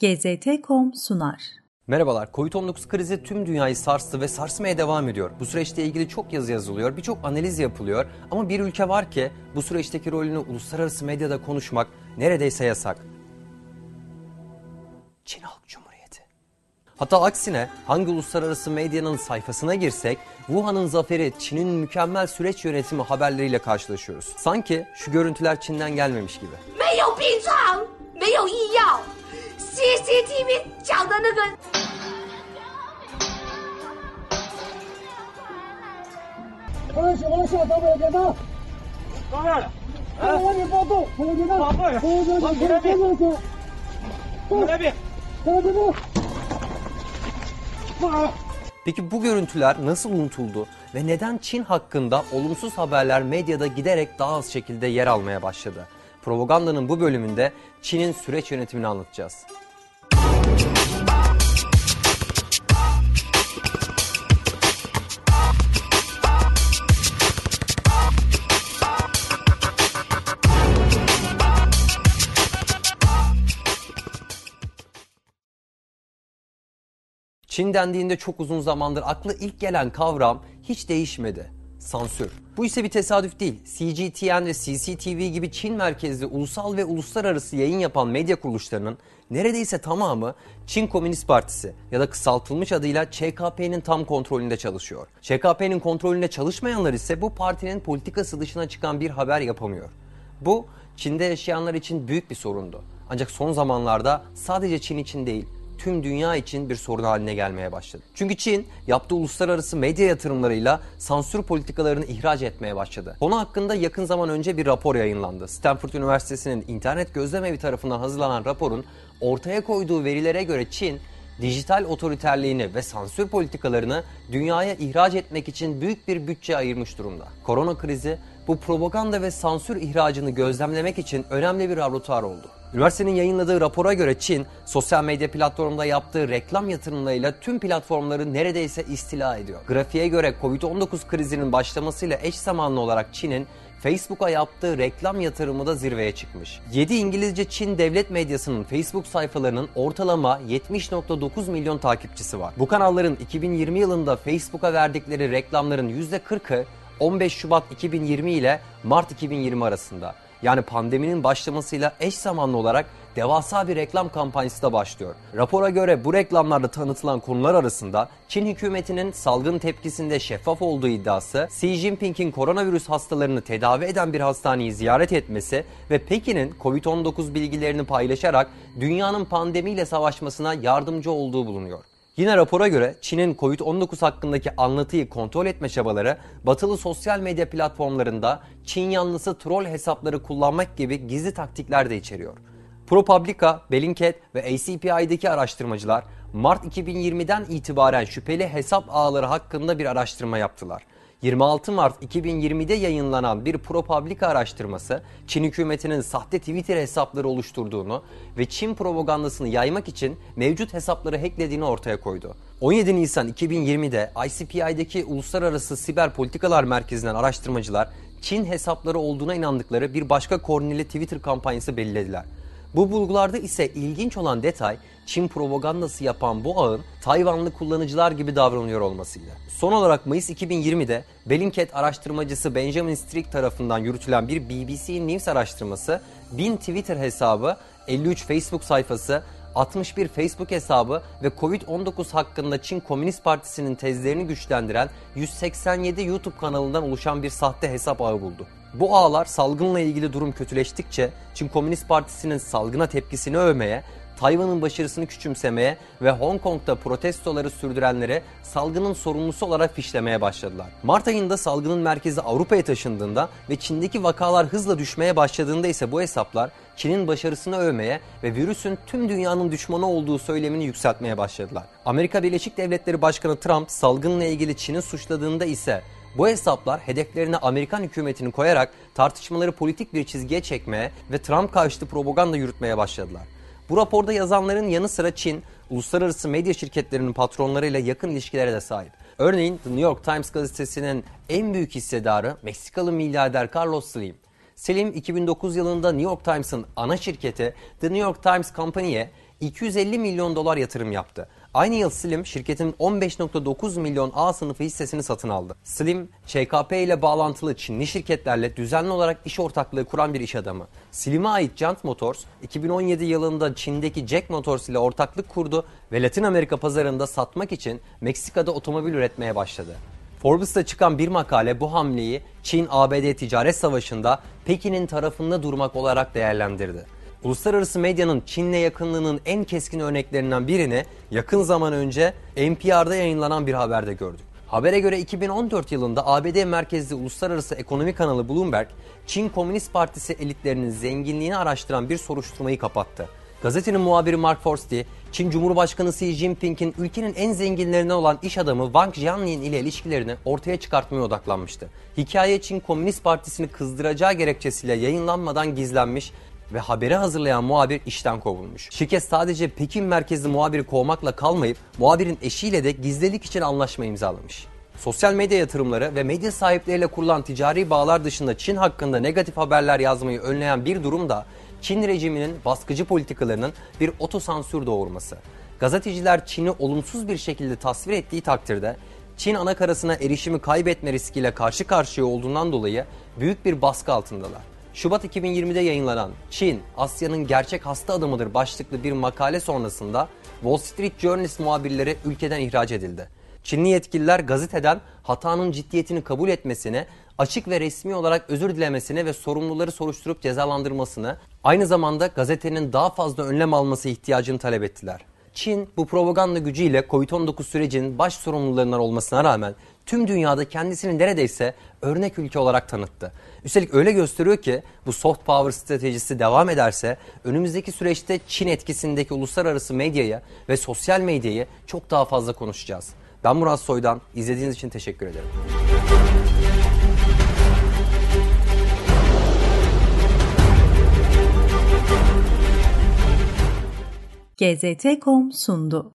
GZT.com sunar. Merhabalar. Covid-19 krizi tüm dünyayı sarstı ve sarsmaya devam ediyor. Bu süreçte ilgili çok yazı yazılıyor, birçok analiz yapılıyor ama bir ülke var ki bu süreçteki rolünü uluslararası medyada konuşmak neredeyse yasak. Çin Halk Cumhuriyeti. Hatta aksine hangi uluslararası medyanın sayfasına girsek Wuhan'ın zaferi, Çin'in mükemmel süreç yönetimi haberleriyle karşılaşıyoruz. Sanki şu görüntüler Çin'den gelmemiş gibi. 没有病床，没有医药 CCTV canlarını Peki bu görüntüler nasıl unutuldu ve neden Çin hakkında olumsuz haberler medyada giderek daha az şekilde yer almaya başladı? Propagandanın bu bölümünde Çin'in süreç yönetimini anlatacağız. Çin dendiğinde çok uzun zamandır aklı ilk gelen kavram hiç değişmedi. Sansür. Bu ise bir tesadüf değil. CGTN ve CCTV gibi Çin merkezli ulusal ve uluslararası yayın yapan medya kuruluşlarının neredeyse tamamı Çin Komünist Partisi ya da kısaltılmış adıyla ÇKP'nin tam kontrolünde çalışıyor. ÇKP'nin kontrolünde çalışmayanlar ise bu partinin politikası dışına çıkan bir haber yapamıyor. Bu Çin'de yaşayanlar için büyük bir sorundu. Ancak son zamanlarda sadece Çin için değil, tüm dünya için bir sorun haline gelmeye başladı. Çünkü Çin yaptığı uluslararası medya yatırımlarıyla sansür politikalarını ihraç etmeye başladı. Konu hakkında yakın zaman önce bir rapor yayınlandı. Stanford Üniversitesi'nin internet gözlemevi tarafından hazırlanan raporun ortaya koyduğu verilere göre Çin dijital otoriterliğini ve sansür politikalarını dünyaya ihraç etmek için büyük bir bütçe ayırmış durumda. Korona krizi bu propaganda ve sansür ihracını gözlemlemek için önemli bir laboratuvar oldu. Üniversitenin yayınladığı rapora göre Çin, sosyal medya platformunda yaptığı reklam yatırımlarıyla tüm platformları neredeyse istila ediyor. Grafiğe göre Covid-19 krizinin başlamasıyla eş zamanlı olarak Çin'in Facebook'a yaptığı reklam yatırımı da zirveye çıkmış. 7 İngilizce Çin devlet medyasının Facebook sayfalarının ortalama 70.9 milyon takipçisi var. Bu kanalların 2020 yılında Facebook'a verdikleri reklamların %40'ı 15 Şubat 2020 ile Mart 2020 arasında. Yani pandeminin başlamasıyla eş zamanlı olarak devasa bir reklam kampanyası da başlıyor. Rapora göre bu reklamlarda tanıtılan konular arasında Çin hükümetinin salgın tepkisinde şeffaf olduğu iddiası, Xi Jinping'in koronavirüs hastalarını tedavi eden bir hastaneyi ziyaret etmesi ve Pekin'in Covid-19 bilgilerini paylaşarak dünyanın pandemiyle savaşmasına yardımcı olduğu bulunuyor. Yine rapora göre Çin'in Covid-19 hakkındaki anlatıyı kontrol etme çabaları batılı sosyal medya platformlarında Çin yanlısı troll hesapları kullanmak gibi gizli taktikler de içeriyor. ProPublica, Bellingcat ve ACPI'deki araştırmacılar Mart 2020'den itibaren şüpheli hesap ağları hakkında bir araştırma yaptılar. 26 Mart 2020'de yayınlanan bir ProPublica araştırması Çin hükümetinin sahte Twitter hesapları oluşturduğunu ve Çin propagandasını yaymak için mevcut hesapları hacklediğini ortaya koydu. 17 Nisan 2020'de ICPI'deki Uluslararası Siber Politikalar Merkezi'nden araştırmacılar Çin hesapları olduğuna inandıkları bir başka koordineli Twitter kampanyası belirlediler. Bu bulgularda ise ilginç olan detay Çin propagandası yapan bu ağın Tayvanlı kullanıcılar gibi davranıyor olmasıydı. Son olarak Mayıs 2020'de Bellingcat araştırmacısı Benjamin Strick tarafından yürütülen bir BBC News araştırması 1000 Twitter hesabı, 53 Facebook sayfası, 61 Facebook hesabı ve Covid-19 hakkında Çin Komünist Partisi'nin tezlerini güçlendiren 187 YouTube kanalından oluşan bir sahte hesap ağı buldu. Bu ağlar salgınla ilgili durum kötüleştikçe Çin Komünist Partisi'nin salgına tepkisini övmeye, Tayvan'ın başarısını küçümsemeye ve Hong Kong'da protestoları sürdürenlere salgının sorumlusu olarak fişlemeye başladılar. Mart ayında salgının merkezi Avrupa'ya taşındığında ve Çin'deki vakalar hızla düşmeye başladığında ise bu hesaplar Çin'in başarısını övmeye ve virüsün tüm dünyanın düşmanı olduğu söylemini yükseltmeye başladılar. Amerika Birleşik Devletleri Başkanı Trump salgınla ilgili Çin'i suçladığında ise bu hesaplar hedeflerine Amerikan hükümetini koyarak tartışmaları politik bir çizgiye çekmeye ve Trump karşıtı propaganda yürütmeye başladılar. Bu raporda yazanların yanı sıra Çin, uluslararası medya şirketlerinin patronlarıyla yakın ilişkilere de sahip. Örneğin The New York Times gazetesinin en büyük hissedarı Meksikalı milyarder Carlos Slim. Slim 2009 yılında New York Times'ın ana şirketi The New York Times Company'ye 250 milyon dolar yatırım yaptı. Aynı yıl Slim şirketin 15.9 milyon A sınıfı hissesini satın aldı. Slim, ÇKP ile bağlantılı Çinli şirketlerle düzenli olarak iş ortaklığı kuran bir iş adamı. Slim'e ait Giant Motors, 2017 yılında Çin'deki Jack Motors ile ortaklık kurdu ve Latin Amerika pazarında satmak için Meksika'da otomobil üretmeye başladı. Forbes'ta çıkan bir makale bu hamleyi Çin-ABD ticaret savaşında Pekin'in tarafında durmak olarak değerlendirdi. Uluslararası medyanın Çin'le yakınlığının en keskin örneklerinden birini yakın zaman önce NPR'da yayınlanan bir haberde gördük. Habere göre 2014 yılında ABD merkezli uluslararası ekonomi kanalı Bloomberg, Çin Komünist Partisi elitlerinin zenginliğini araştıran bir soruşturmayı kapattı. Gazetenin muhabiri Mark Forstey, Çin Cumhurbaşkanı Xi Jinping'in ülkenin en zenginlerinden olan iş adamı Wang Jianlin ile ilişkilerini ortaya çıkartmaya odaklanmıştı. Hikaye Çin Komünist Partisi'ni kızdıracağı gerekçesiyle yayınlanmadan gizlenmiş ve haberi hazırlayan muhabir işten kovulmuş. Şirket sadece Pekin merkezli muhabiri kovmakla kalmayıp muhabirin eşiyle de gizlilik için anlaşma imzalamış. Sosyal medya yatırımları ve medya sahipleriyle kurulan ticari bağlar dışında Çin hakkında negatif haberler yazmayı önleyen bir durum da Çin rejiminin baskıcı politikalarının bir otosansür doğurması. Gazeteciler Çin'i olumsuz bir şekilde tasvir ettiği takdirde Çin anakarasına erişimi kaybetme riskiyle karşı karşıya olduğundan dolayı büyük bir baskı altındalar. Şubat 2020'de yayınlanan Çin, Asya'nın gerçek hasta adamıdır başlıklı bir makale sonrasında Wall Street Journalist muhabirleri ülkeden ihraç edildi. Çinli yetkililer gazeteden hatanın ciddiyetini kabul etmesini, açık ve resmi olarak özür dilemesini ve sorumluları soruşturup cezalandırmasını, aynı zamanda gazetenin daha fazla önlem alması ihtiyacını talep ettiler. Çin bu propaganda gücüyle Covid-19 sürecinin baş sorumlularından olmasına rağmen tüm dünyada kendisini neredeyse örnek ülke olarak tanıttı. Üstelik öyle gösteriyor ki bu soft power stratejisi devam ederse önümüzdeki süreçte Çin etkisindeki uluslararası medyayı ve sosyal medyayı çok daha fazla konuşacağız. Ben Murat Soydan. İzlediğiniz için teşekkür ederim. GZT.com sundu.